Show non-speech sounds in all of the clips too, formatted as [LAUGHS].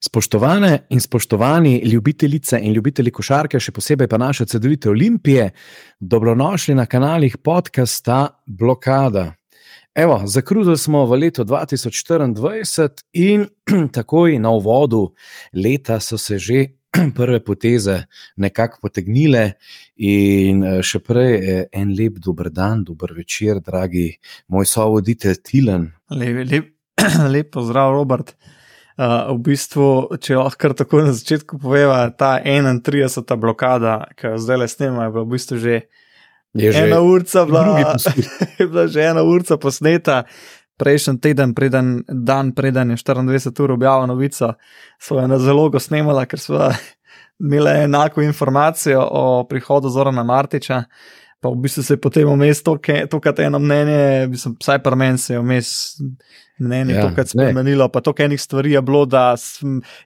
Spoštovane in spoštovani ljubitelice in ljubitelji košarke, še posebej pa naše cedovite olimpije, dobrodošli na kanalih podcasta Blokada. Evo, zakrudili smo v letu 2024 in [CLEARS THROAT] takoj na uvodu leta so se že [CLEARS THROAT] prve poteze nekako potegnile, in še prej en lep dober dan, dober večer, dragi moj sovoditelj Tilen. Lep, lep, [CLEARS THROAT] lep pozdrav, Robert. Uh, v bistvu, če lahko tako na začetku poveva, ta 31. blokada, ki jo zdaj le snema, je bila v bistvu že, Je že ena urca, bila, [LAUGHS] je bila že ena urca posneta. Prejšnji teden, preden, dan preden je 24 ur objavila novico, smo jo na zalogo snemala, ker smo [LAUGHS] imeli enako informacijo o prihodu Zorana Martiča. Pa v bistvu se je potem vmes to, kar eno mnenje, mislim, vsaj pri meni se je vmes mnenje Ja, ja, tokrat ne. spremenilo, pa to enih stvari je bilo, da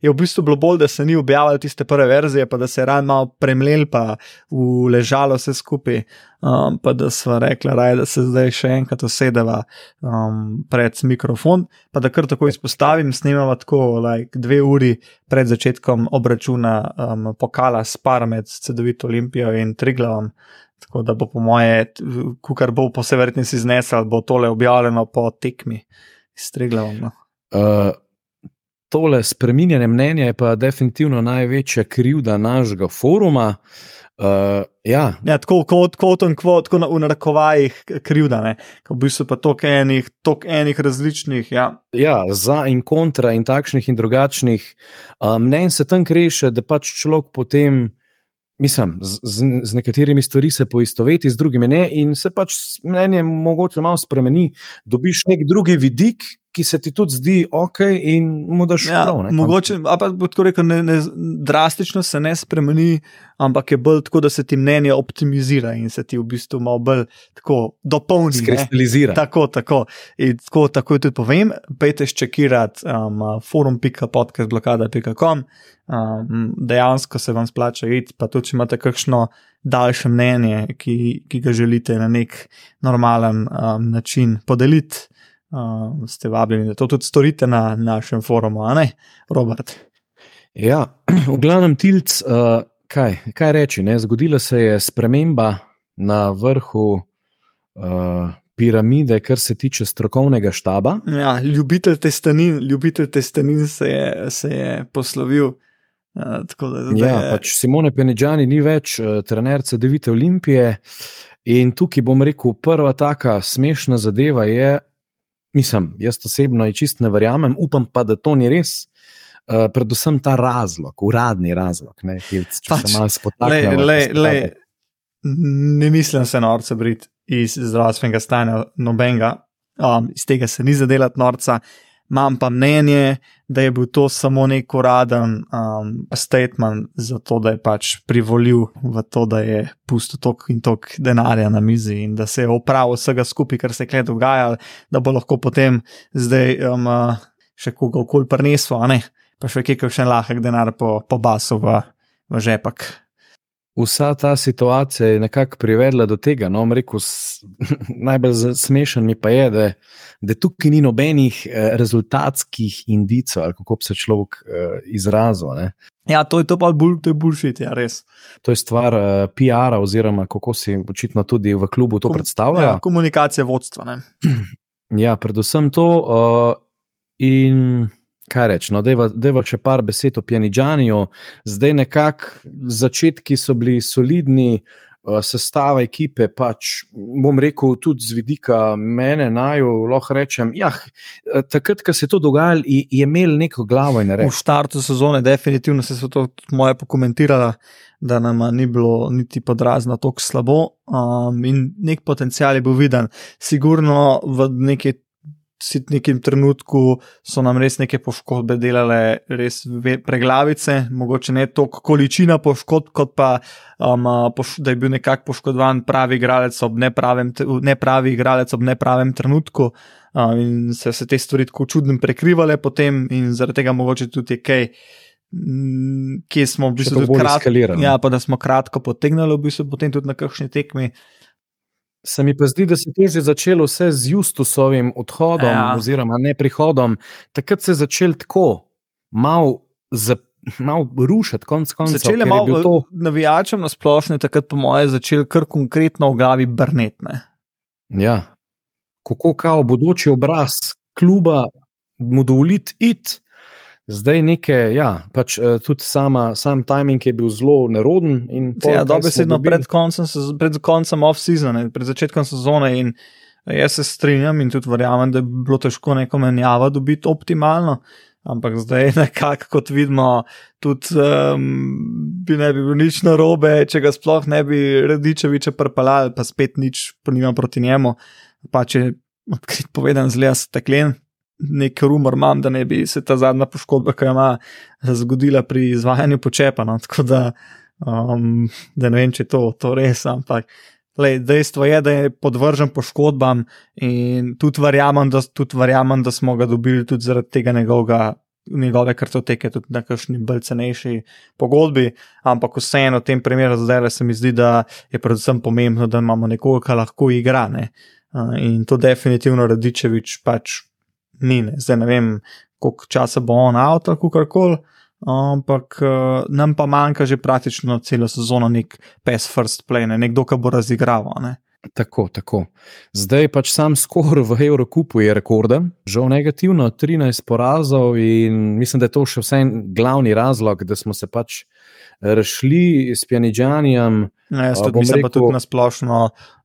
je v bistvu bilo bolj, da se ni objavljalo tiste prve verzije, pa da se je ran malo premlel, pa uležalo vse skupaj, um, pa da sva rekla, raj, da se zdaj še enkrat usedeva um, pred mikrofon, pa da kar tako izpostavim, snemava tako like, dve uri pred začetkom obračuna um, pokala spar med Cedovito Olimpijo in Triglavom. Tako da bo po moje, kar bo po vsej verjetnosti znesel, bo tole objavljeno po tekmi s Triglavom. No. Uh, tole spreminjanje mnenja je pa definitivno največja krivda našega foruma. Uh, ja, Ja, tako kot kot on kvot, tako na, v narekovajih krivda, ne. V bistvu pa toliko enih, toliko enih različnih, ja. ja, za in kontra in takšnih in drugačnih uh, mnenj se tam kreše, da pač človek potem. Mislim, z, z, z nekaterimi stvarmi se poistoveti, z drugimi ne, in se pač mnenje mogoče malo spremeni. Dobiš nek drugi vidik, ki se ti tudi zdi ok, in mu daš ja prav. ne. mogoče, a pa bo tako rekel, ne, ne, drastično se ne spremeni, ampak je bolj tako, da se ti mnenje optimizira in se ti v bistvu malo bolj tako dopolni. ne. Skristalizira. Tako, tako. In tako, tako tudi povem. Pejte ščekirati um, forum.podcastblokada.com. Um, dejansko se vam splača iti, pa tudi če imate kakšno daljše mnenje, ki, ki ga želite na nek normalen um, način podeliti. Um, ste vabljeni, da to tudi storite na našem forumu, a ne, Robert? Ja, [CLEARS THROAT] v glavnem, tilc, uh, kaj, kaj reči? Ne? Zgodila se je sprememba na vrhu uh, piramide, kar se tiče strokovnega štaba. Ja, ljubitelj testenin, ljubitelj testenin se je, se je poslovil. Uh, da Ja, pač Simone Penedžani ni več uh, trener CD-vite Olimpije. In tukaj bom rekel, prva taka smešna zadeva je, mislim, jaz osebno ji čist ne verjamem, upam pa, da to ni res. Uh, predvsem ta razlog, uradni razlog, ne, če Pač, se malo Le, spotaknemo. le, le, pravi. ne mislim se norca briti iz zdravstvenega stanja, nobenega, um, iz tega se ni zadelati norca. Imam pa mnenje, da je bil to samo nek uraden um, statement, zato da je pač privolil v to, da je pustil tok in tok denarja na mizi in da se je opravil vsega skupaj, kar se je kle dogajalo, da bo lahko potem zdaj um, še kogarkoli prinesel, a ne, pa še kaj kakšen lahek denar po, po basu v, v žepak. Vsa ta situacija je nekako privedla do tega. No, rekel, [LAUGHS] najbolj smešen mi pa je, da, da tukaj ni nobenih eh, rezultatskih indicov, ali kako bi se človek eh, izrazil. Ne. Ja, to je to pa bolj, to je bullshit, ja, res. To je stvar eh, PR-a, oziroma kako si očitno tudi v klubu to Kom- predstavljajo. Ja, komunikacija vodstva. Ne? [CLEARS THROAT] Ja, predvsem to. Uh, in kaj reči, no, deva še par besed o Pjanidžaniju. Zdaj nekako začetki so bili solidni. uh, Sestava ekipe, pač bom rekel, tudi z vidika mene, naj lahko rečem. Ja, takrat, ko se je to dogajalo, je, je imel neko glavo in V reč. štartu sezone, definitivno se je to moje pokomentirala, da nam ni bilo niti podrazno tako slabo. Um, in nek potencial je bil viden. Sigurno v neki. Nekem trenutku so nam res neke poškodbe delale, res preglavice, mogoče ne toliko količina poškodb, kot pa um, poš da je bil nekako poškodovan pravi igralec ob nepravem, nepravi igralec ob nepravem trenutku. Um, in se se te stvari tako čudno prekrivale potem, in zaradi tega mogoče tudi je kaj. mm, Kje smo v bistvu tudi kratko, ja, pa da smo kratko potegnili, v bistvu potem tudi na kakšni tekmi. Se mi pa zdi, da se je to že začelo vse z Justusovim odhodom, Ja. oziroma ne prihodom. Takrat se je začel tako, malo za, malo rušiti, konc koncev. Začeli malo to... navijačem na splošno, takrat po moje začeli kar konkretno v glavi brnetne. Ja, kako kao bodoči obraz kluba mu dovoliti iti. Zdaj nekaj, ja, pač uh, tudi sama, sam timing je bil zelo neroden. Ja, dobesedno pred koncem, pred koncem off-season, pred začetkom sezone. In jaz se strinjam in tudi verjamem, da bi bilo težko neko menjavo dobiti optimalno. Ampak zdaj, [LAUGHS] nekako kot vidimo, tudi um, bi ne bi bilo nič narobe, če ga sploh ne bi Radičeviče prpalali, pa spet nič, pa nima proti njemu. Pa če [LAUGHS] odkrit povedan, zelo steklen, nek rumor imam, da ne bi se ta zadnja poškodba, ki jo ima, zgodila pri izvajanju počepa. No? Tako da, um, da ne vem, če je to, to res, ampak. Lej, dejstvo je, da je podvržen poškodbam in tudi verjamem, da, tudi verjamem, da smo ga dobili tudi zaradi tega njegovega, njegove kartoteke, tudi na kakšni bolj cenejši pogodbi. Ampak vseeno v tem primeru zdaj se mi zdi, da je predvsem pomembno, da imamo nekoga, ki lahko igra. Ne? In to definitivno Radičevič pač ni. Ne. Zdaj ne vem, koliko časa bo on avto ali kar koli, ampak uh, nam pa manjka že praktično celo sezono nek pes first play, ne. nekdo, ki bo razigraval. Ne. Tako, tako. Zdaj pač sam skor v Evropi je rekorden, žal negativno, 13 porazov in mislim, da je to še vse glavni razlog, da smo se pač rešili s Pjanidžanijem. Ja, jaz tudi mislim, rekel, pa tudi na splošno,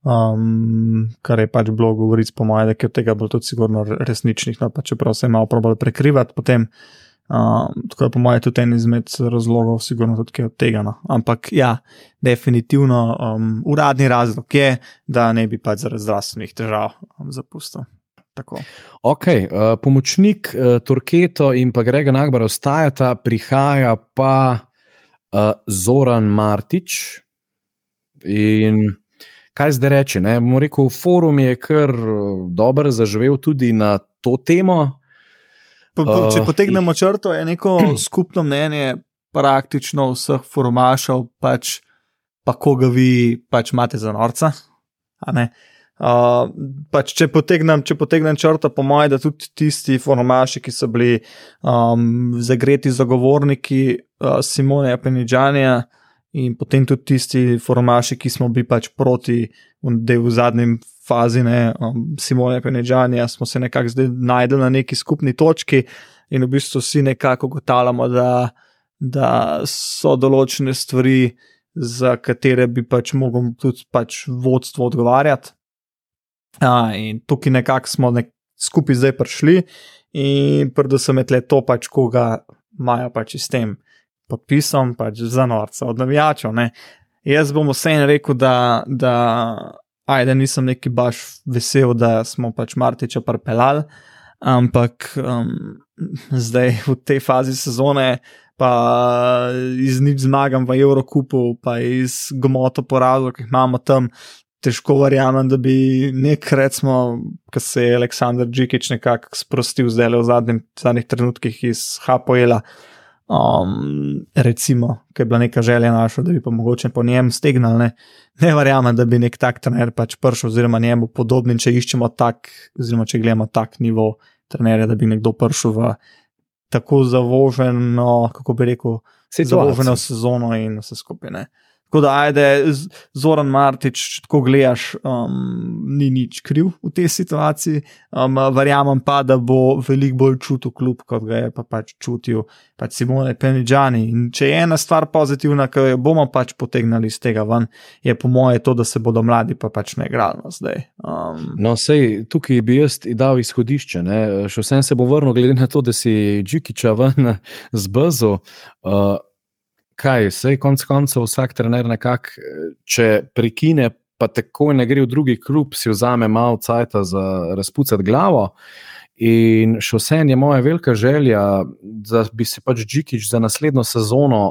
um, kar je pač bilo govoriti, po mojem, da je od tega bolj tudi sigurno resničnih, no, pa čeprav se je malo probal prekrivati potem. Um, tako je po mojem tudi en izmed razlogov, sigurno tudi od tega. No. Ampak ja, definitivno um, uradni razlog je, da ne bi pač zaradi zdravstvenih težav um, zapustil. Okay, uh, pomočnik uh, Turketo in pa Grega Nagbar ostajata, prihaja pa uh, Zoran Martič. In kaj zdaj reči? Moram reči, forum je kar dobro zaživel tudi na to temo. Po, po, če potegnemo črto, je neko [CLEARS THROAT] skupno mnenje praktično vseh forumašov, pač, pa koga vi pač imate za norca. Uh, pač če, potegnem, če potegnem črto, po mojem, da tudi tisti forumaši, ki so bili um, zagreti zagovorniki uh, Simone Penidžanja, in potem tudi tisti forumaši, ki smo bili pač proti, da je v zadnjem fazi ne, um, Simone Penidžanja, smo se nekako zdaj najdeli na neki skupni točki in v bistvu vsi nekako ugotavljamo, da, da so določene stvari, za katere bi pač mogel tudi pač vodstvo odgovarjati. A, in tukaj nekako smo nek skupaj zdaj prišli, in predvsem je to, pač, koga imajo pač s tem podpisom, pač za norca, od navijačev. Ne. Jaz bom vseeno rekel, da, da, ajde, nisem neki baš vesel, da smo pač Martiča parpelali, ampak um, zdaj v tej fazi sezone. Pa iz nič zmagam v Evropi, pa iz gmoto porazov, ki jih imamo tam, težko verjamem, da bi nek, recimo, ki se je Aleksandr Džikič nekako sprostil zdaj v zadnjih, zadnjih trenutkih iz Hapoela. Um, recimo, ki je bila neka želja naša, da bi pa mogoče po njem stegnali. Ne, ne verjamem, da bi nek tak trener pač prišel, oziroma njemu podoben, če iščemo tak, oziroma če gledamo tak nivo trenerja, da bi nekdo prišel v tako zavoženo, kako bi rekel, zavoženo sezono in vse skupaj. Tako da, ajde, Zoran Martič, če tako gledaš, um, ni nič kriv v tej situaciji. Um, verjamem pa, da bo veliko bolj čutil kljub, kot ga je pa pač čutil pač Simone Penidžani. In če je ena stvar pozitivna, ki jo bomo pač potegnili iz tega ven, je po moje to, da se bodo mladi pa pač ne igrali zdaj. Um, no, sej, tukaj bi jaz dal izhodišče. Ne? Še vsem se bo vrnil, glede na to, da si Džikiča ven [LAUGHS] zbrzo. Uh, kaj, vse konc koncev, vsak trener nekako, če prekine, pa tako ne gre v drugi klub, si vzame malo cajta za razpucati glavo. In še vsem je moja velika želja, da bi se pač Džikič za naslednjo sezono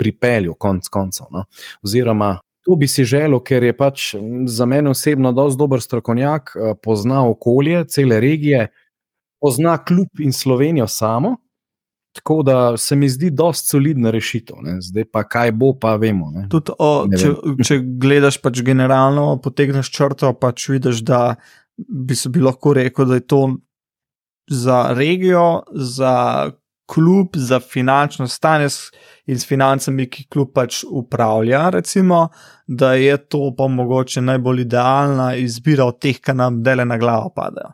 pripeljal, konc koncev. No? Oziroma, to bi si želel, ker je pač za mene osebno dosti dober strokovnjak, eh, pozna okolje, cele regije, pozna klub in Slovenijo samo. Tako da se mi zdi, to solidna rešitev. Ne. Zdaj pa kaj bo, pa vemo. Tudi, o, če, [LAUGHS] če gledaš pač generalno, potegneš črto, pač vidiš, da bi se bi lahko rekel, da je to za regijo, za klub za finančno stanje in s financami, ki klub pač upravlja, recimo, da je to pa mogoče najbolj idealna izbira od teh, ki nam dele na glavo padejo.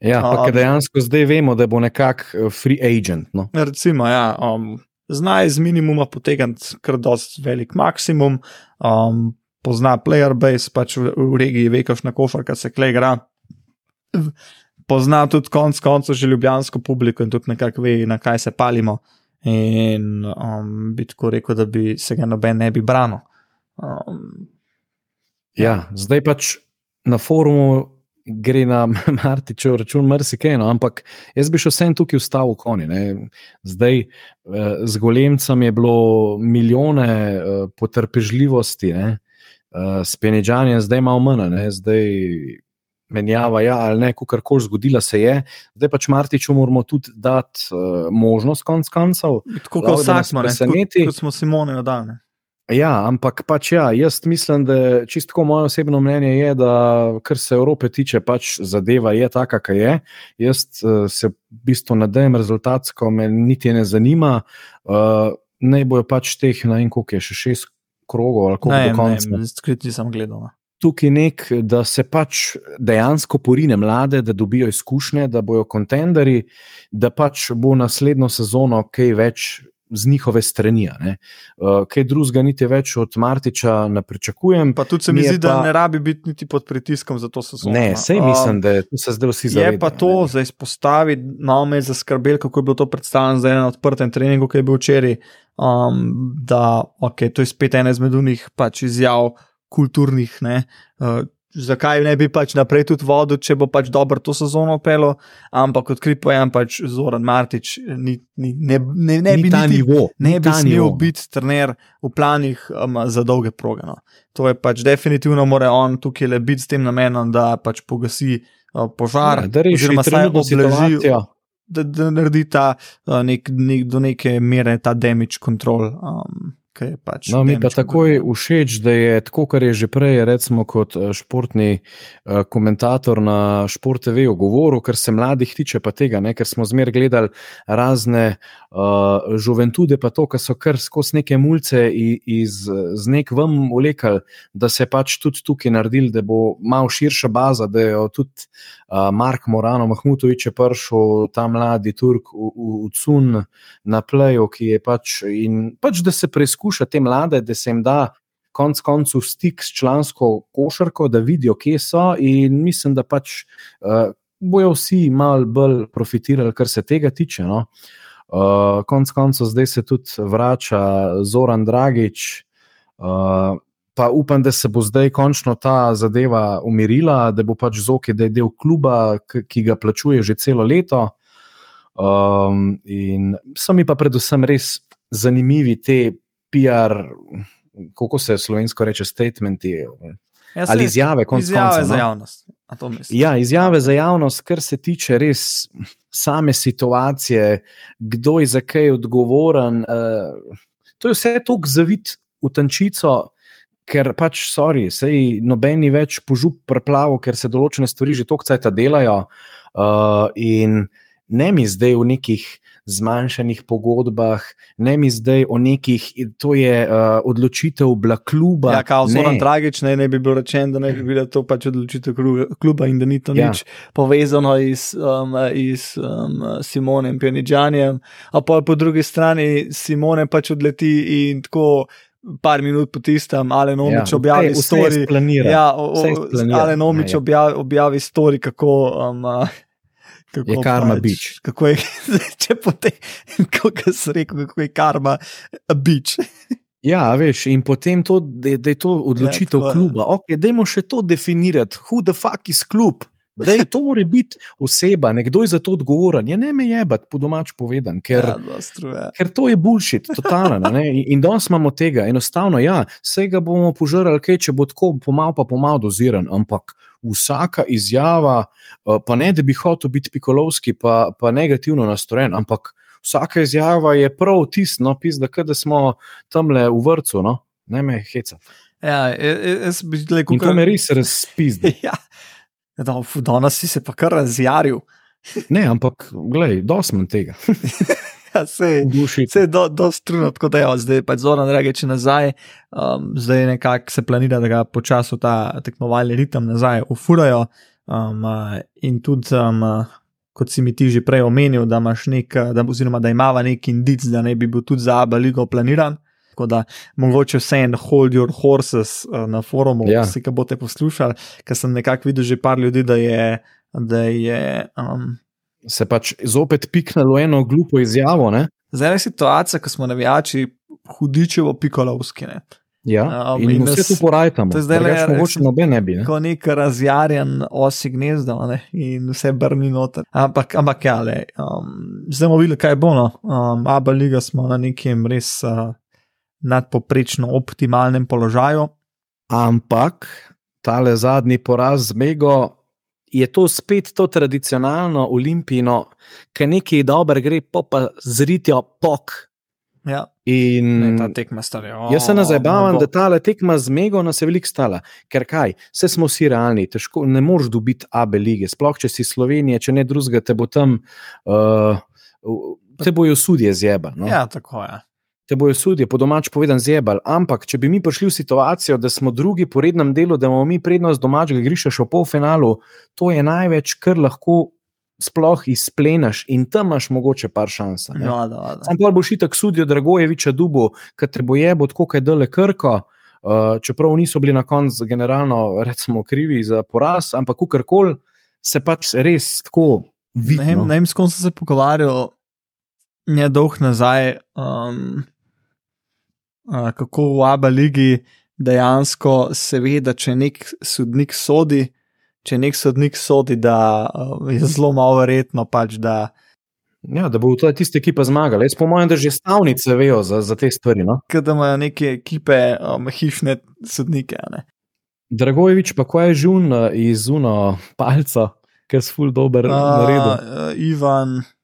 Ja, pa um, dejansko zdaj vemo, da bo nekako eh, free agent. No? Recimo, ja. Um, Znaj z minimuma potegniti kar dosti velik maksimum, um, pozna player base, pač v, v regiji ve, kakšna košarka se klegra. Pozna tudi konc koncev že ljubljansko publiko in tudi nekako ve, na kaj se palimo. In um, bi tako rekel, da bi se ga noben ne bi branil. Um, ja, zdaj pač na forumu gre na [LAUGHS] Martičev račun, marsikaj, no, ampak jaz bi še vsem tukaj ustavil konji. Zdaj, eh, z golemcem je bilo milijone eh, potrpežljivosti, ne, eh, s penečanjem, zdaj malo manj, ne, zdaj menjava, ja, ali ne, kar koli zgodila se je. Zdaj pač Martiču moramo tudi dati možnost, konc koncev. Tako kot vsak, kot smo Simone odane. Ja, ampak pač ja, jaz mislim, da čisto moje osebno mnenje je, da kar se Evrope tiče, pač zadeva je taka, kakor je. Jaz uh, se v bistvu nadejam rezultatsko, me niti ne zanima. Uh, naj bojo pač teh, ne vem, koliko je še šest krogov ali kako do konca. Ne, skriti sem gledal. No. Tukaj nek, da se pač dejansko porine mlade, da dobijo izkušnje, da bojo kontenderi, da pač bo naslednjo sezono kaj več z njihove strani. Uh, kaj drugega, niti več od Martiča ne pričakujem. Pa tudi se mi zdi, pa... da ne rabi biti niti pod pritiskom za to sezono. Ne, sej mislim, da se zdaj vsi zavedajo. Je pa to ne? za izpostaviti, malo me je zaskrbelo, kako je bilo to predstavljeno za en odprten trening, ki je bil včeraj. Um, da okay, to je spet ena izmed unih pač izjav kulturnih. Uh, zakaj ne bi pač naprej tudi vodil, če bo pač dobro to sezono pelo, ampak odkrit pojem pač Zoran Martič, ni, ni, ne, ne, ne ni bi niti, nivo. Ne bi smel biti trener v planih um, za dolge proge. No. To je pač definitivno mora on tukaj le biti s tem namenom, da pač pogasi uh, požar, ja, da reši situacijo. Da, da naredi ta uh, nek, nek, do neke mere ta damage control. Um, Pač no, mi pa takoj všeč, da je tako, kar je že prej, recimo, kot eh, športni uh, komentator na Sport TV govoril, kar se mladih tiče, pa tega, ne, ker smo zmer gledali razne uh, žuventude, pa to, kar so kar skozi neke mulce iz, iz nek vam ulekali, da se pač tudi tukaj naredili, da bo malo širša baza, da je tudi Mark Morano, Mahmutovič je prišel, ta mladi Turk v, v, v Cun na pleju, ki je pač in pač, da se preizkuša te mlade, da se jim da konec koncev stik s člansko košarko, da vidijo, kje so. In mislim, da pač uh, bojo vsi malo bolj profitirali, kar se tega tiče. No? Uh, konec koncev zdaj se tudi vrača Zoran Dragič. Uh, Pa upam, da se bo zdaj končno ta zadeva umirila, da bo pač Zoki, da je del kluba, ki ga plačuje že celo leto. Um, in so mi pa predvsem res zanimivi te PR, kako se slovensko reče, statementi ja, ali izjave, konc izjave konca, za no? javnost. Ja, izjave za javnost, kar se tiče res same situacije, kdo je za kaj odgovoren. Uh, to je vse tako zavit v tančico. Ker pač, sorry, sej nobeni več požup preplavo, ker se določene stvari že toliko časa delajo, uh, in ne mi zdaj v nekih zmanjšanih pogodbah, ne mi zdaj o nekih, to je uh, odločitev bila kluba. Ja, kao zelo tragično, ne bi bilo rečeno, da ne bi bila to pač odločitev kluba in da ni to ja. nič povezano iz, um, iz um, Simone in Pjaničanjem. A pa po drugi strani Simone pač odleti in tako. Par minut po tistem, ali nomič ja, objavi stori. Ja, ali nomič ja. objavi, objavi stori, kako um, Kako je karma pač, bič. Kako je, če potem, kako se reče, kako je karma bič. Ja, veš, in potem to, da, da je to odločitev ja, kluba. Ok, dajmo še to definirati. Who the fuck is klub? Da je to mora biti oseba, nekdo je za to odgovoren. Ja, ne me jebati, po domač povedan, ker, ja, ker to je bullshit, totalno. In, in danes imamo tega, enostavno, ja, vsega bomo požrli, kaj če bo tako pomal, pa pomal doziran, ampak vsaka izjava, eh, pa ne da bi hotel biti pikolovski, pa, pa negativno nastrojen, ampak vsaka izjava je prav tisto, no, da smo tam le v vrtu, no, ne me heca. Ja, e, e, jaz bi rekel, da je to me res razpizdi. [LAUGHS] Ja, danes si se pa kar razjaril. Ne, ampak, gledaj, dosmen tega. [LAUGHS] Ja, sej, duši. Se je do, dosti trudno, tako da je zdaj pač zelo reči nazaj. Um, zdaj nekako se planira, da ga počasi ta tekmovalni ritem nazaj ufurajo. Um, uh, in tudi, um, uh, kot si mi ti že prej omenil, da imaš nek, da, oziroma da imamo nek indic, da ne bi bil tudi za Abeligo planiran. Tako da mogoče vse en hold your horses uh, na forumu, ja. si ga boste poslušali, ker sem nekako videl že par ljudi, da je. Da je um, se pač zopet piknilo eno glupo izjavo. Ne? Zdaj je situacija, ko smo navijači hudičevo pikolovski. Ne? Ja, um, in, in vse to porajamo. To je zdaj le mogoče noben ne bi. Ne? Kot nek razjarjen osi gnezdo ne? in vse brni noter. Ampak, ampak ja, le, um, zdaj bomo videli, kaj bo. No? Um, Aba Liga smo na nekem res uh, nadpoprečno optimalnem položaju. Ampak tale zadnji poraz z Mego je to spet to tradicionalno olimpijsko, ki nekaj dobro gre, pa pa zritijo pok. Ja. In ne, ta tekma stara. Jaz se nazabavam, da ta tekma z Mego nas je veliko stala. Ker kaj, vse smo vsi realni, težko, ne moreš dobiti AB lige, sploh če si Slovenija, če ne drugega, te bo tam, uh, te bojo sudje zjeba. No? Ja, tako je te bojo sudje, po domač povedan, zjebali. Ampak, če bi mi prišli v situacijo, da smo drugi po rednem delu, da imamo mi prednost domačega grišča še v polfinalu, to je največ, kar lahko sploh izplenaš in tam imaš mogoče par šans. No, Sam pa boš itak sudijo Dragojeviča Dubu, ker te boje, bo tako kaj dele krko. Uh, čeprav niso bili na koncu generalno recimo, krivi za poraz, ampak kakorkoli se pač res tako vidi. Ne vem, s kom sem se pogovarjal, ne dolg nazaj. Um, kako v Abu Leiji dejansko se ve, da če nek sodnik sodi, če nek sodnik sodi, da je zelo malo verjetno pač. Da, Ja, da bo to tiste ekipe zmagale. Jaz, po mojem, da že stavnice vejo za, za te stvari. No? Ker imajo neke ekipe, um, hišne sodnike. Dragojevič, pa ko je žun iz Uno, palca, ker je ful dober uh, naredil. Uh,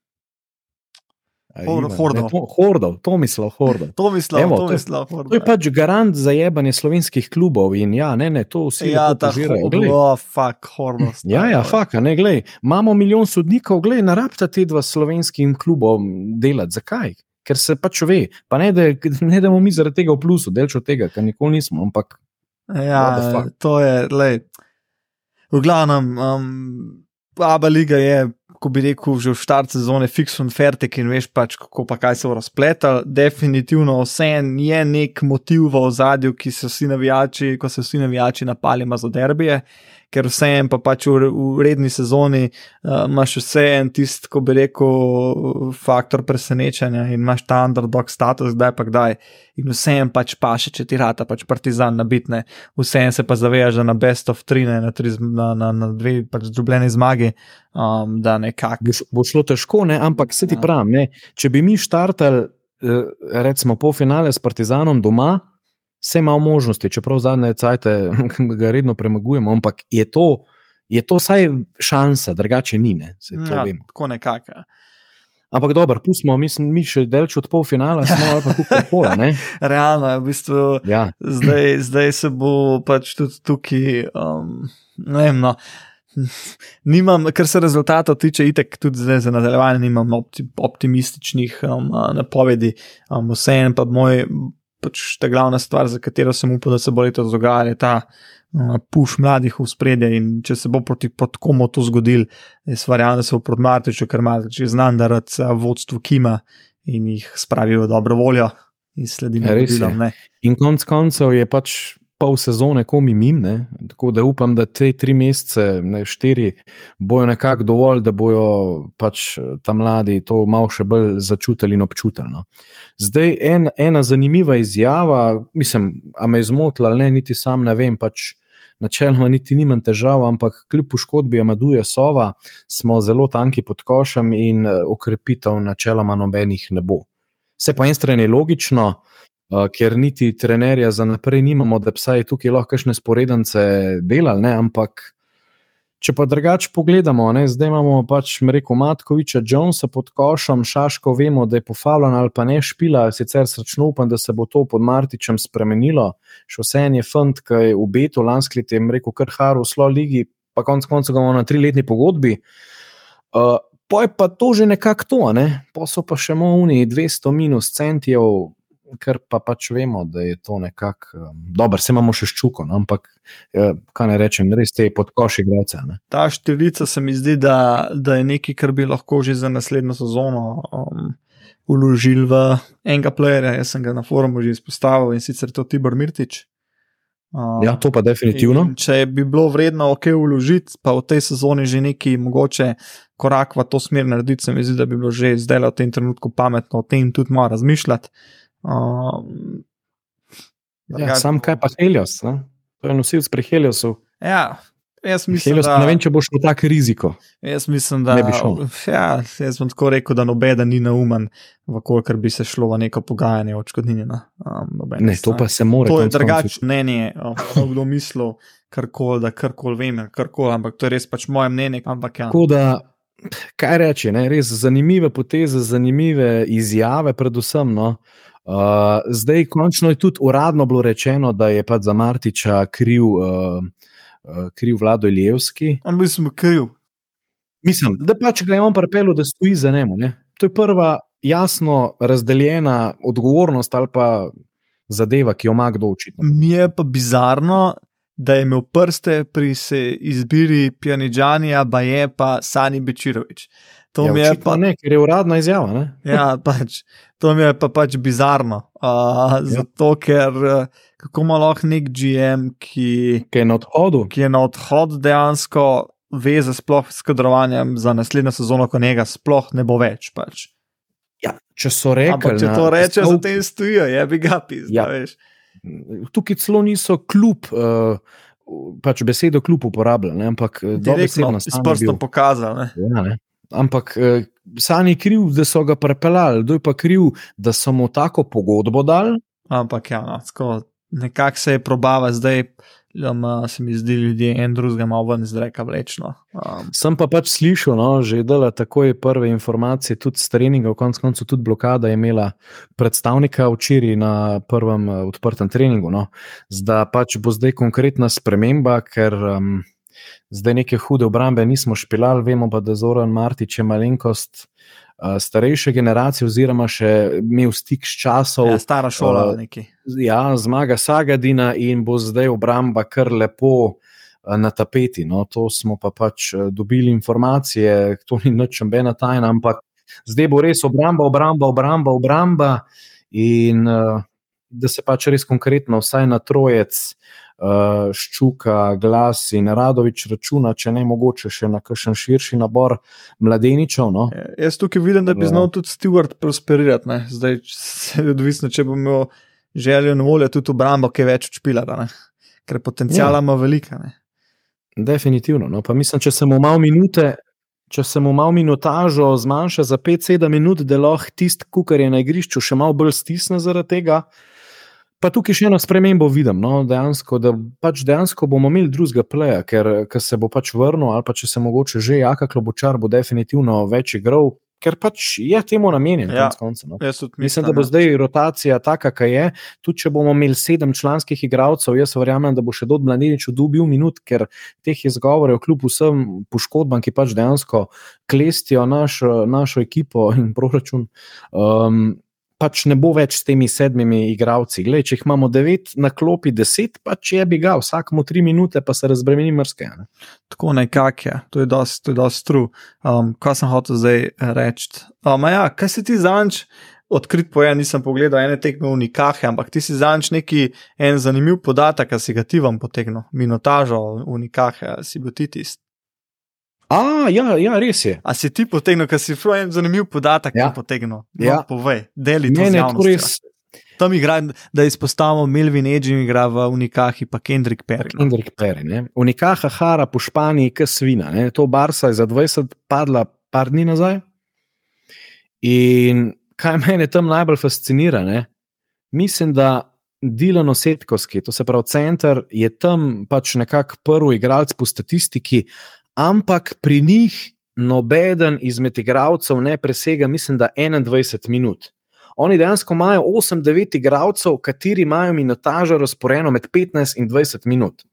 Ivan. Hordov, to mislil, Hordov. To mislil, to mislil. To je pač garant za jebanje slovenskih klubov in ja, ne, ne, to vsi ja, žirajo. Ja, fuck, Hordov. [LAUGHS] Ja, ja, fuck, ne, glej, imamo milijon sodnikov, glej, narabta te dva slovenskim klubom delati. Zakaj? Ker se pač ve, pa ne, da, [LAUGHS] ne da bomo mi zaradi tega v plusu, delč od tega, kar nikoli nismo, ampak. Ja, to je, lej. V glavnem, um, Aba Liga je ko bi rekel, že v štart sezone, fiks on fertik in veš pač, kako pa kaj se bo razpletal. Definitivno vse je nek motiv v ozadju, ki so vsi navijači, ko se vsi navijači napali za derbije ker vseeno pa pač v, v redni sezoni uh, imaš vse en tisti, ko bi rekel, faktor presenečenja in imaš ta underdog status, kdaj pa kdaj. In vseeno pač paše, če ti rata pač partizan nabitne, vseeno se pa zavedaš, da na best of three, ne, na, tri, na, na, na dve pač zdrobljeni zmagi, um, da nekako. Bo šlo težko, ne? ampak se ti ja. pravi, če bi mi štartali, uh, recimo, po finale s partizanom doma vse ima možnosti, čeprav zadnje cajtke [LAUGHS] ga redno premagujemo, ampak je to, je to vsaj šansa, drugače ni. Ne, ja, tako nekako. Ampak dobro, pustimo, mi še delč od polfinala, [LAUGHS] smo pa tukaj pola. Realno je, v bistvu, ja. zdaj, zdaj se bo pač tudi tukaj, um, ne vem. No. Nimam, kar se rezultatov tiče, itek tudi zdaj za nadaljevanje, nimam optimističnih um, napovedi. Um, Vseeno pa moj pač ta glavna stvar, za katero sem upal, da se bo letos dogajalo, je ta uh, puš mladih v spredje. In če se bo proti komu to zgodil, jaz verjamem, da se bo proti Martiču, ker Martič je znan, da rad vodstvo Kima in jih spravijo v dobro voljo in sledijo ljudem. In konc koncev je pač. Pol sezone, ko mi mine, tako da upam, da te tri mesece, ne štiri, bojo nekako dovolj, da bojo pač tam mladi to malo še bolj začutili in občutili. No. Zdaj, en, ena zanimiva izjava, mislim, a me je zmotila ali ne, niti sam ne vem. Pač načeloma niti nimam težav, ampak kljub poškodbi Amaduje Sova smo zelo tanki pod košem in eh, načeloma nobenih ne bo. Vse po eni strani je logično, uh, ker niti trenerja za naprej nimamo, da bi vsaj tukaj lahko kakšne sporedance delali, ne, ampak Če pa drugače pogledamo, ne, zdaj imamo pač Mreko Matkoviča, Jonesa pod košom, Šaško, vemo, da je pofavljen ali pa ne špila, sicer srčno upam, da se bo to pod Martičem spremenilo. Še vse en je fant, ki je v Betu lansko leto, je rekel, kar Haru v Slo Ligi, pa konec koncev imamo na triletni pogodbi. Uh, poj pa to že nekako to, ne? pa so pa še moni 200 minus centijev, ker pa pač vemo, da je to nekako dobro, se imamo še ščuko, no? ampak eh, kaj ne rečem, res te podkoši glavce. Ne? Ta številka se mi zdi, da, da je nekaj, kar bi lahko že za naslednjo sezono um, uložili v enega playerja. Jaz sem ga na forumu že izpostavil in sicer to Tibor Mirtič. Um, Ja, to pa definitivno. In Če bi bilo vredno ok vložiti, pa v tej sezoni že neki mogoče korak v to smer narediti, se mi zdi, da bi bilo že zdaj v tem trenutku pametno o tem tudi malo razmišljati. Um, Ja, sam kaj pa Helios, ne? to je nosilc pri Heliosu. Ja, jaz mislim, Helios, da, ne vem, če bo šlo tako riziko. jaz mislim, da ne bi šel. Ja, jaz bom tako rekel, da nobeden ni neumen, vkolikor bi se šlo v neko pogajanje o odškodnini. na, Um, Ne, to pa se mora. To je drugačno mnenje, um, kdo mislil, karkoli, da karkoli vem, karkoli, ampak to je res pač moje mnenje. Ampak ja, Tako da, kaj reči, ne, res zanimive poteze, zanimive izjave, predvsem. No. Uh, zdaj, končno je tudi uradno bilo rečeno, da je pač za Martiča kriv, uh, uh, kriv Vlado Ilijevski. on bi sem kriv. Mislim, da pač ga je on pripeljal, da stoji za njim. Ne. To je prva jasno razdeljena odgovornost ali pa zadeva, ki jo ima kdo učiti. Mi je pa bizarno, da je imel prste pri izbiri Pjanidžanija, pa je pa Sani Bečirovič. To Ja, mi je pa, ne, ker je uradna izjava. Ne. ja, pač, to mi je pa pač bizarno. Uh, zato, ker uh, kako ima lahko nek GM, ki, Ki je na odhodu. ki je na odhod dejansko veze sploh s kadrovanjem za naslednjo sezono, ko njega sploh ne bo več. Pač. Ja, če so rekli, Ampak če na to rečejo, stavki- za tem stojijo, je bi ga pisal. Ja. Ja. tukaj celo niso kljub, uh, pač besedo kljub uporabljali, ne, ampak eh, Direktno dobesedno s Sani bil. prstom pokazal. Ne? Ja, ne. Ampak eh, Sani je kriv, da so ga prepeljali, kdo je pa kriv, da so mu tako pogodbo dali. Ampak ja, no, tako, nekako se je probava zdaj, um, se mi zdi, ljudje en drugega malo ven iz reka vlečno. Um, Sem pa pač slišal, no, že dela takoj prve informacije, tudi s treninga, v koncu koncev tudi blokada je imela predstavnika včeraj na prvem eh, odprtem treningu. No. Zdaj pač bo zdaj konkretna sprememba, ker um, zdaj neke hude obrambe nismo špilali, vemo pa, da Zoran Martič je malenkost uh, starejše generacije, oziroma še imel stik s časom. ja, stara šola uh, neki. Ja, zmaga Sagadina in bo zdaj obramba kar lepo eh, na tapeti. No, to smo pa pač dobili informacije, to ni nič nobena tajna, ampak zdaj bo res obramba, obramba, obramba, obramba in uh, da se pač res konkretno, vsaj na trojec, uh, ščuka, glas in Radovič računa, če ne mogoče še na kakšen širši nabor mladeničev. No. Ja, Jaz tukaj vidim, da bi Ja. znal tudi Stewart prosperirati. Ne? Zdaj, se je odvisno, če bo imel željo in voljo tudi obrambo, ki je več odšpila, ker potencijala Ja. ima velika. Ne? Definitivno. No, pa mislim, če se mu malo minute. Če se mu malo minutažo zmanjša za 5-7 minut, da lahko tisti, ki je na igrišču, še malo bolj stisne zaradi tega. Pa tukaj še eno spremembo vidim, no, dejansko, da pač dejansko bomo imeli drugega pleja, ker, ker se bo pač vrnil, ali pa če se mogoče že Jaka Klobučar bo definitivno več igral, ker pač je temu namenjen. Ja. koncev, no. Tudi Mislim, da bo ja. zdaj rotacija taka, kaj je. Tudi če bomo imeli sedem članskih igralcev, jaz verjamem, da bo še Dod Mladenič dobil minut, ker teh izgovorov, kljub vsem poškodbam, ki pač dejansko klestijo našo, našo ekipo in proračun. Um, Pač ne bo več s temi sedmimi igralci. Glej, če imamo devet na klopi, deset, pač je bi ga, vsakmu tri minute, pa se razbremeni mrske. Ne? Tako nekako je, to je dosti true. Um, kaj sem hotel zdaj reči? Um, ja, kaj si ti zanč? Odkrit pojem, nisem pogledal ene tekme v Nikahe, ampak ti si zanč neki en zanimiv podatek, ki si ga ti vam potegnil, minotažo v Nikahe, ali si bil ti tisti. A, ja, ja, res je. A si ti potegnil, ker si prav en zanimiv podatek Ja. potegnil? No, Ja. povej, deli to to javnostjo. res. Tam igra, da izpostavimo Melvin Edging, igra v Unikahi, pa Kendrick Perry. no. Kendrick Perry. Ne? Unikaha Hara po Španiji, ki svina. Ne? To Barca je za 20 padla par dni nazaj. In kaj mene tam najbolj fascinira, ne? mislim, da Dilan Osetkovski, to se pravi center, je tam pač nekako prvi igralec po statistiki, ampak pri njih nobeden izmed igralcev ne presega, mislim, da 21 minut. Oni dejansko imajo 8-9 igralcev, kateri imajo minutažo razporejeno med 15 in 20 minut.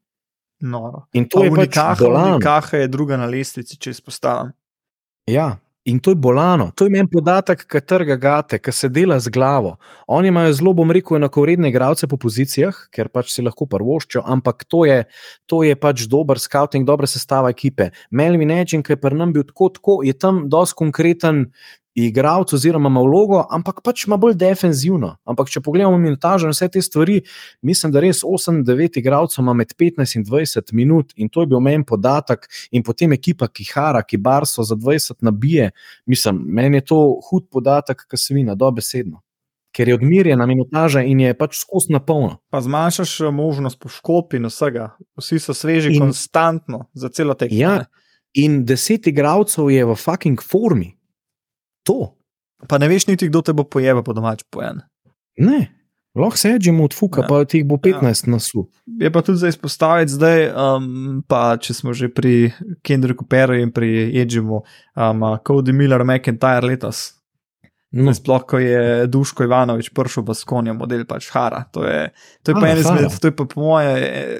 Noro. In to je pač bolan. Unikaha je druga na lestvici, če izpostavim. Ja, In to je bolano, to je meni podatek, ki trga gate, ki se dela z glavo. Oni imajo zelo, bom rekel, enakovredne igralce po pozicijah, ker pač si lahko prvoščijo, ampak to je, to je pač dober scouting, dobra sestava ekipe. Melvin Edging, ki je pri nam bil tako, tako je tam dosti konkreten, igralec, oziroma ima vlogo, ampak pač ima bolj defenzivno. Ampak če pogledamo minutažo in vse te stvari, mislim, da res 8-9 igralcev ima med 15 in 20 minut in to je bil meni podatek, in potem ekipa, ki hara, ki barso za 20 nabije. Mislim, meni je to hud podatek, ki se vina, dobesedno. Ker je odmirjena minutaža in je pač skozi na polno. Pa zmanjšaš eh, možnost poškodb in vsega, vsi so sveži, in, konstantno za celo tekmo. Ja, in deset igralcev je v fucking formi to. Pa ne veš niti, kdo te bo pojebal po domač pojen. Ne, lahko se že od fuka, ja. pa ti bo 15 ja. na su. Je pa tudi za izpostaviti zdaj, um, pa če smo že pri Kendricku Peru in pri Edžimu, um, Cody Miller, McIntyre letos. No. Sploh, ko je Duško Ivanovič prišel v Skonjo, model pač Hara. To je, to je pa en izmed, to je pa po moje,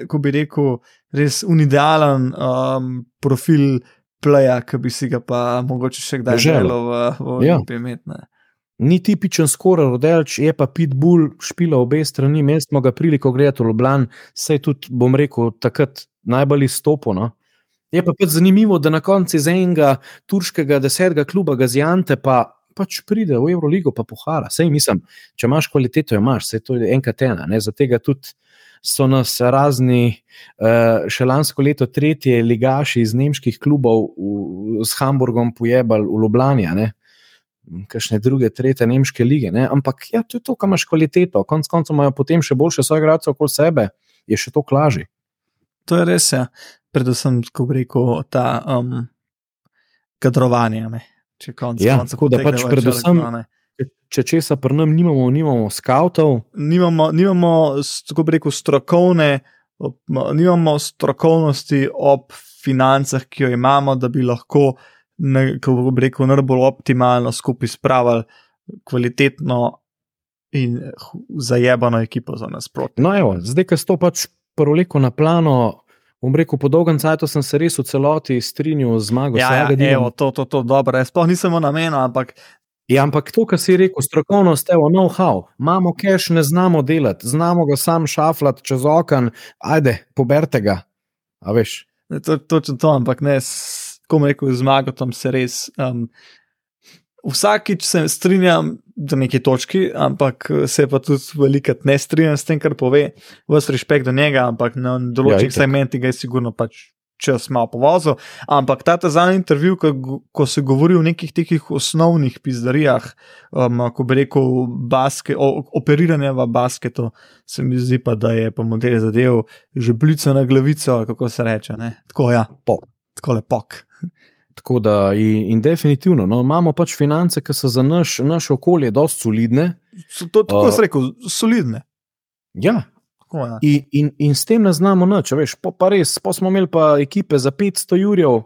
ko bi rekel, res unidealen um, profil pleja, ki bi si ga pa mogoče še kdaj želel v, v ja. imeti. Ni tipičen skoraj rodelč, je pa pitbull, špila obe strani, mi smo ga priliko gledati v Ljubljani, se je tudi, bom rekel, takrat najbolj izstopno. Je pa pač zanimivo, da na koncu iz enega turškega desetega kluba Gazijante pa pač pride v Euroligo, pa pohara. Sej mislim, če imaš kvaliteto, jo imaš, se to je enkrat ena. Ne? Za tega tudi so nas razni, uh, še lansko leto, tretje ligaši iz nemških klubov v, s Hamburgom pojebali v Ljubljani. Kakšne druge, tretje nemške lige. Ne? Ampak ja, to je to, kam imaš kvaliteto. Konec koncev imajo potem še boljše svoje gradce okoli sebe, je še to lažje. To je res, ja. predvsem, ko reko ta um, kadrovanje. Če konec ja, koncev. Tako da pač predvsem. Elektrone če česa pri nam nimamo, nimamo skavtov. Nimamo, nimamo tako bi rekel, strokovne, nimamo strokovnosti ob financah, ki jo imamo, da bi lahko, kako bi rekel, najbolj optimalno skupaj spravili kvalitetno in zajebano ekipo za nasprotje. No, evo, zdaj, ki sto pač proleko na plano. Bom rekel, po dolgem času sem se res v celoti strinjal z zmago. Ja, ja evo, to to, to, dobro. Sploh nisem na menu, ampak Ja, ampak to, kar si rekel, strokovnost, evo, know-how, imamo cache, ne znamo delati, znamo ga sam šaflati čez okno, ajde, poberte ga. A veš. To je točno to, ampak ne, ko rekel, zmagotom se res. Um, vsakič se strinjam do neke točke, ampak se pa tudi veliko ne strinjam s tem, kar pove, vse respekt do njega, ampak na določenih ja, segmentih je sigurno pač čas malo povozil. Ampak ta zadnji intervju, ko, ko se govori o nekih takih osnovnih pizdarijah, um, ko bi rekel, baske, o, operiranje v basketu, se mi zdi pa, da je po modelu zadev že blico na glavico, kako se reče. Ne? Tako ja, pok, tako lepok. [LAUGHS] Tako da, in, in definitivno, no, imamo pač finance, ki so za naš, naš okolje dosti solidne. So to, tako uh, se reče, solidne. Ja, Ja. In, in, in s tem ne znamo nič, veš, pa, pa res, pa smo imeli pa ekipe za 500 jurjev,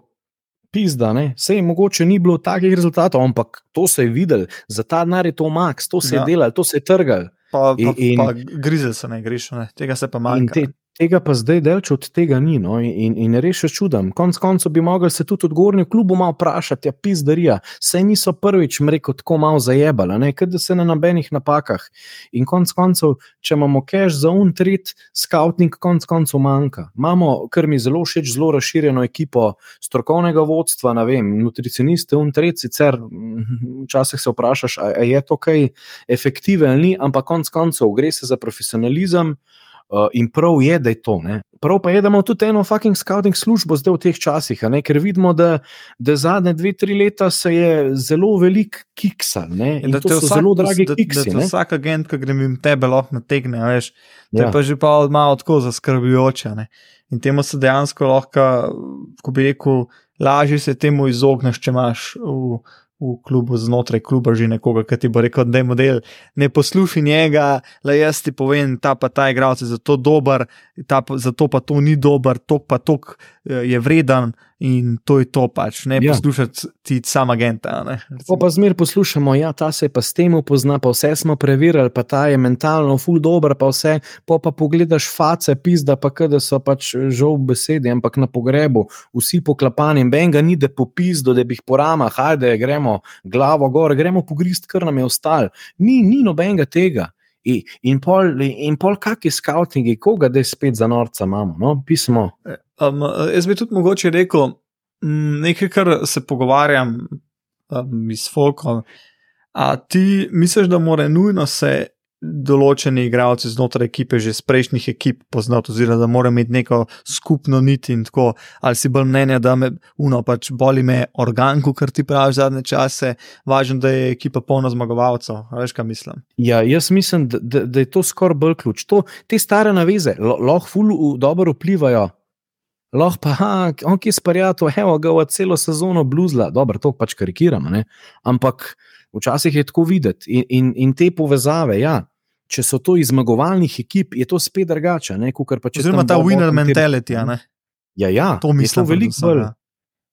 pizda, ne, vse je mogoče, ni bilo takih rezultatov, ampak to se je videl, za ta denar je to max, to se ja. je delal, to se je trgal. Pa, pa, in, pa grizel se ne greš, ne, tega se pa manjka. Tega pa zdaj delč od tega ni. No? In, in res je čudem. Konec koncev bi mogli se tudi odgovorni v klubu malo vprašati, ja, pizdarija. Sej niso prvič, mreko, tako malo zajebali, ne ker se na nobenih napakah. In konec koncev, če imamo cache za untrit, scouting konec koncev manjka. Imamo, kar mi zelo všeč, zelo razširjeno ekipo strokovnega vodstva, ne vem, nutricioniste, untrit, sicer včasih se vprašaš, ali je to kaj efektivno ali ni, ampak konec koncev gre se za profesionalizem. Uh, in prav je, da je to. Ne? Prav pa je, da imamo tudi eno fucking scouting službo zdaj v teh časih, ne? ker vidimo, da, da zadnje dve, tri leta se je zelo velik kiksal. Da to so vsak, zelo dragi kiksi. Da, da vsak agent, ki grem jim tebe lahko nategne, veš, ja. te pa že pa malo tako zaskrbljujoče. In temu se dejansko lahko, ko bi rekel, lažje se temu izogneš, če imaš v v klubu, znotraj kluba, že nekoga, ki ti bo rekel, da je model. Ne poslušaj njega, le jaz ti povem, ta pa ta igralec je zato dober, ta zato pa to ni dober, to pa to eh, je vreden in to je to pač, ne Ja. poslušati ti sam agenta. Ne, Pa pa zmer poslušamo, ja, ta se pa s tem upozna, pa vse smo preverili, pa ta je mentalno ful dober, pa vse, pa pa pogledaš face, pizda, pa kada so pač žal besede, ampak na pogrebu, vsi poklapani, in benga ni, da po pizdu, da bi jih po ramah, hajde, gremo glavo gor, gremo pogrist, kar nam je ostal. Ni, ni nobenega tega. In, in pol, in pol kakšni skautingi, koga da spet za norca imamo, no, pismo. Um, jaz bi tudi mogoče rekel mm, nekaj, kar se pogovarjam um, s Folkom. A ti misliš, da mora nujno se določeni igralci znotraj ekipe že iz prejšnjih ekip poznati, oziroma da mora imeti neko skupno nit in tako, ali si bolj mnenja, da me uno pač boli me organku, kar ti praviš zadnje čase, važno, da je ekipa polna zmagovalcev. Veš, kaj mislim? Ja, jaz mislim, da, da, da je to skoraj bolj ključ. To, te stare naveze lahko ful dobro vplivajo. Lahko pa, ha, on ki je sparjato, evo ga v celo sezono bluzla, dobro, to pač karikiramo, ampak včasih je tako videti in, in, in te povezave, ja. Če so to iz zmagovalnih ekip, je to spet drugače. Oziroma ta winner mentality, ne? Ja, ja, To je mislim. to veliko predvsem, bolj. ja.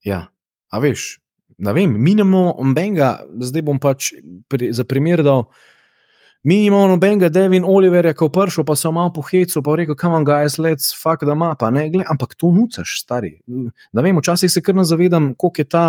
Ja, a veš, ne vem, mi nimamo nobenega, zdaj bom pač pri, za primer dal. Mi imamo nobenega Devin Oliverja, ki je prišel, pa so malo pohecel, pa je rekel, kam vam guys, let's fuck the map, a ne, gled, ampak to nucaš, stari. Ne vem, včasih se kar ne zavedam, koliko je ta,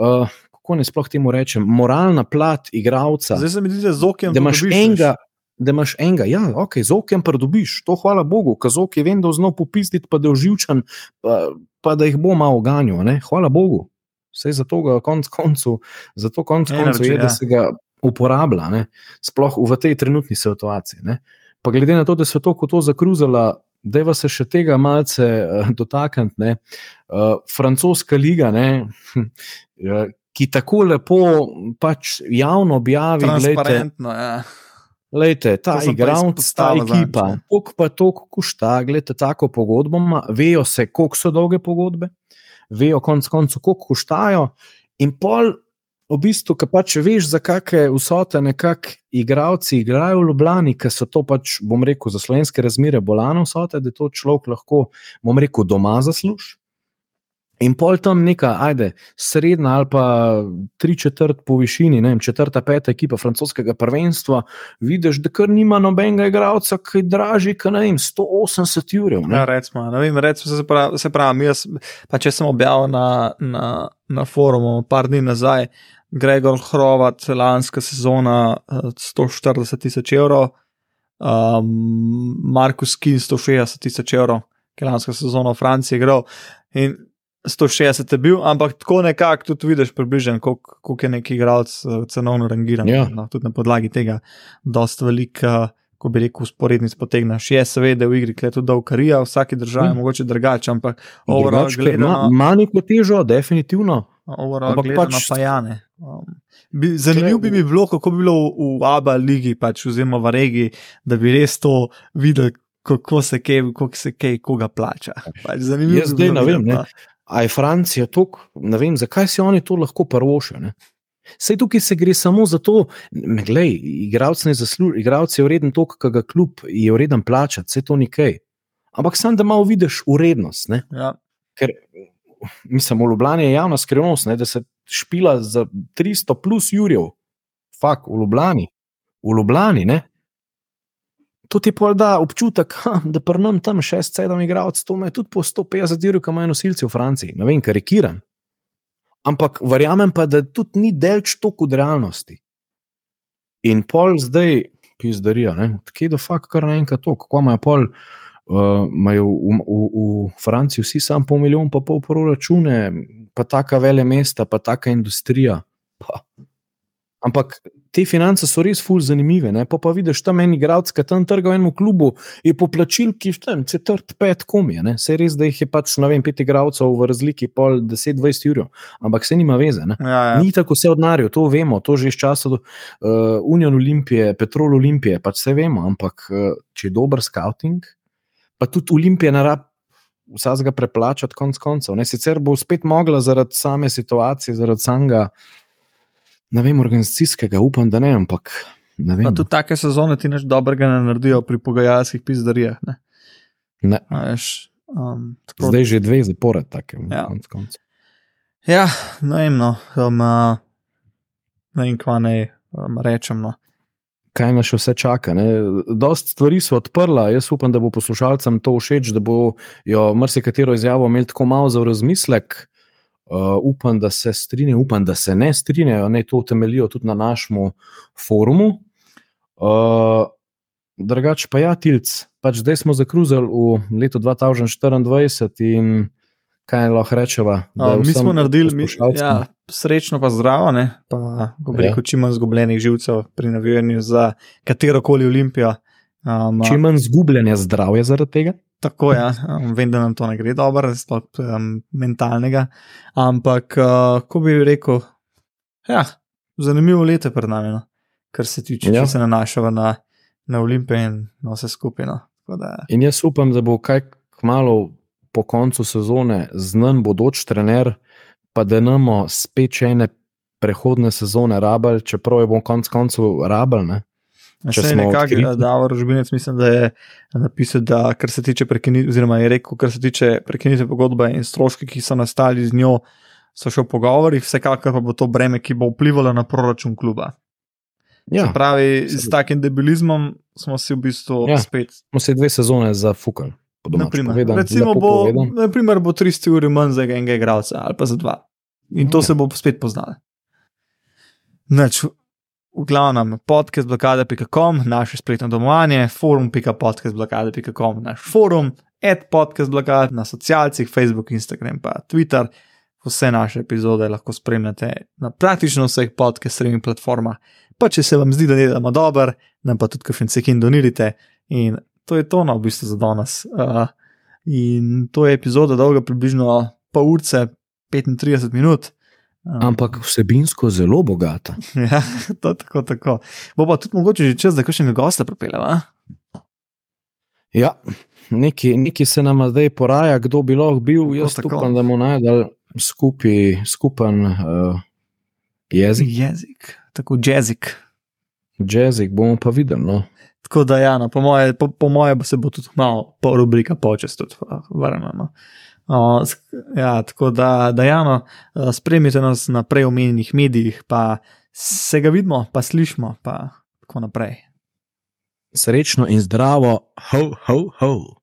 uh, kako ne sploh temu rečem, moralna plat igralca. Zdaj se mi zdi, da z okem. Da imaš enega, da imaš enega, ja, ok, z okem pridobiš, to hvala Bogu, kazok je vem, da znal popizditi, pa da je uživčen, pa, pa da jih bo malo ganjal, ne, hvala Bogu. Vse zato ga konc koncu, zato konc koncu je, da ja. se ga uporablja, ne, sploh v tej trenutni situaciji. Ne. Pa glede na to, da so to kot to zakruzala, da je se še tega malce uh, dotakniti, uh, francoska liga, ne, uh, [LAUGHS] ki tako lepo pač javno objavi, glejte, Transparentno, ja. Lejte, ta To sem pa igralec, ta ekipa, koliko pa to košta, gledite, tako pogodbo ima, vejo se, koliko so dolge pogodbe, vejo konec koncev, koliko koštajo. In pol, v bistvu, ki pač veš, za kakšne vsote nekako igralci igrajo v Ljubljani, ker so to pač, bom rekel, za slovenske razmere bolano vsote, da to človek lahko, bom rekel, doma zasluži. In pol tam neka, ajde, srednja ali pa tri četrt po višini, ne vem, četrta, peta ekipa francoskega prvenstva, vidiš, da kar nima nobenega igralca, ki je dražji, kot ne vem, 180 jurjev. Ja, recimo, ne vem, recimo se se pravi jaz, pa če sem objavil na, na, na forumu par dni nazaj, Gregor Hrovat, lanska sezona eh, 140 tisoč evrov, um, Markus Kin 160 tisoč evrov, ki je lanska sezona v Franciji igral. In 160 je bil, ampak tako nekako tudi vidiš približno, koliko, koliko je neki igralec eh, cenovno rangiran. Ja. No, tudi na podlagi tega, dosta velika. Ko bi rekel, usporednic potegneš. Je seveda v igri, ki je tudi dolg karija, v vsaki državi je Mm. mogoče drugače, ampak overall gledano, ima- neko težo, definitivno. overall ampak gledano pač- pa jane. Um, bi, zanimivo bi mi bilo, kako bi bilo v, v ABA ligi, pač, oziroma v regiji, da bi res to videli, kako se kaj, kako se kaj, koga plača. Pač, zanimivo Jaz bi zdaj ne vem, ne. A je Francija tako, ne vem, zakaj si oni to lahko prvošijo. Sej tukaj se gre samo za to, glej, igralec je vreden to, kar ga klub je vreden plačati, vse to ni kaj. Ampak sam, da malo vidiš urednost. Ne? Ja. Ker, mislim, v Ljubljani je javna skrivnost, ne, da se špila za 300 plus jurjev, fak v Ljubljani, v Ljubljani. Ne? To ti pa da občutek, ha, da prnem tam 6-7 igralcev, to me tudi po 150 jurjev, kam imajo nosilci v Franciji. Ne vem, karikiram. Ampak verjamem pa, da tudi ni delč toliko od realnosti. In pol zdaj, pizdarijo, kje do fakt kar naenkrat to, kako imajo pol. Uh, imajo v, v, v Franciji vsi sam po milijon, pa pol proračune, pa taka vele mesta, pa taka industrija. Pa. Ampak te finance so res ful zanimive. Ne? Pa pa vidiš tam en igralec, ki tam trga v enem klubu, je poplačil, ki je tam četrt, pet komije. Se res, da jih je pač, ne vem, pet igralcev v razliki pol 10-20 jurjev, ampak se nima veze. Ne? Ja, ja. Ni tako vse odnarjo, to vemo, to že iz časa uh, Union Olimpije, Petrol Olimpije, pač vse vemo, ampak uh, če je dober scouting, pa tudi Olimpija ne rab vsega preplačati, konc koncev. Ne? Sicer bo spet mogla zaradi same situacije, zaradi samega, ne vem, organizacijskega, upam, da ne, ampak ne vem. Pa tudi take sezone ti nič dobrega ne naredijo pri pogajalskih pizdarijah. Ne? Ne. Veš, um, tako, Zdaj že dve zapored, tako Ja. konc koncev. Ja, najemno, um, uh, ne vem, kva naj um, rečem. No. Kaj nas še vse čaka? Ne? Dost stvari so odprla, jaz upam, da bo poslušalcem to všeč, da bojo marsikatero izjavo imeli tako malo za razmislek. Uh, upam, da se strinjajo, upam, da se ne strinjajo, naj to utemeljijo tudi na našem forumu. Uh, drugač pa ja, tilc, pač zdaj smo zakruzali v letu 2024 in kaj lahko rečemo. Uh, mi smo naredili, mi, ja, srečno pa zdravo, ne? pa rekel, ja. čim manj zgubljenih živcev pri navijanju za katero koli olimpijo. Um, čim manj zgubljenja zdravja zaradi tega. Tako je, ja. vem, da nam to ne gre dobro, sploh um, mentalnega. Ampak, uh, ko bi rekel, ja, zanimivo leto pred nami, no? kar se tiče, ja. če se nanašava na, na Olimpijo in na vse skupino. In jaz upam, da bo kaj kmalo po koncu sezone znan bodoč trener, pa da namo spet še ene prehodne sezone rabel, čeprav je bom konc koncev rabel. Če se nekako da, Rožbinec, mislim, da je napisal, da kar se tiče prekinitve, oziroma je rekel, kar se tiče prekinitve pogodbe in stroški, ki so nastali z njo, so še v pogovorih, vsekakor pa bo to breme, ki bo vplivalo na proračun kluba. Ja, se pravi, s takim debilizmom smo si v bistvu ja, spet. Smo se dve sezone zafukali. Naprimer, povedan, recimo, bo, naprimer, bo 300 ur manj za enega igralca ali pa za dva. In to ja. se bo spet poznalo. Nač, v glavnem, podcast.blokade.com, naše spletno domovanje, forum.podcast.blokade.com, naš forum, ad podcast.blokade na socialcih, Facebook, Instagram, pa Twitter. Vse naše epizode lahko spremljate na praktično vseh podcast-streaming platformah. Pa če se vam zdi, da delamo dobro, nam pa tudi kakšen cekin donirite. In to je to, no, v bistvu za danes. Uh, in to je epizoda dolga približno pol ure, 35 minut. Ampak vsebinsko zelo bogata. [LAUGHS] ja, to tako, tako. Bo pa tudi mogoče že čas, da kakšnega gosta pripeljemo. Ja, neki, neki se nam zdaj poraja, kdo bi lahko bil. Tako, Jaz upam, da bomo najdel skupaj skupen uh, jezik. Jezik, tako jezik. Jezik bomo pa videli. No. Tako da, ja, no, po moje, po, po moje se bo tudi malo po rubrika počest, tudi vrnemo. No. Uh, ja, tako da, da Jano, uh, spremljite nas na preomenjenih medijih, pa se ga vidimo, pa slišmo, pa tako naprej. Srečno in zdravo, ho, ho, ho.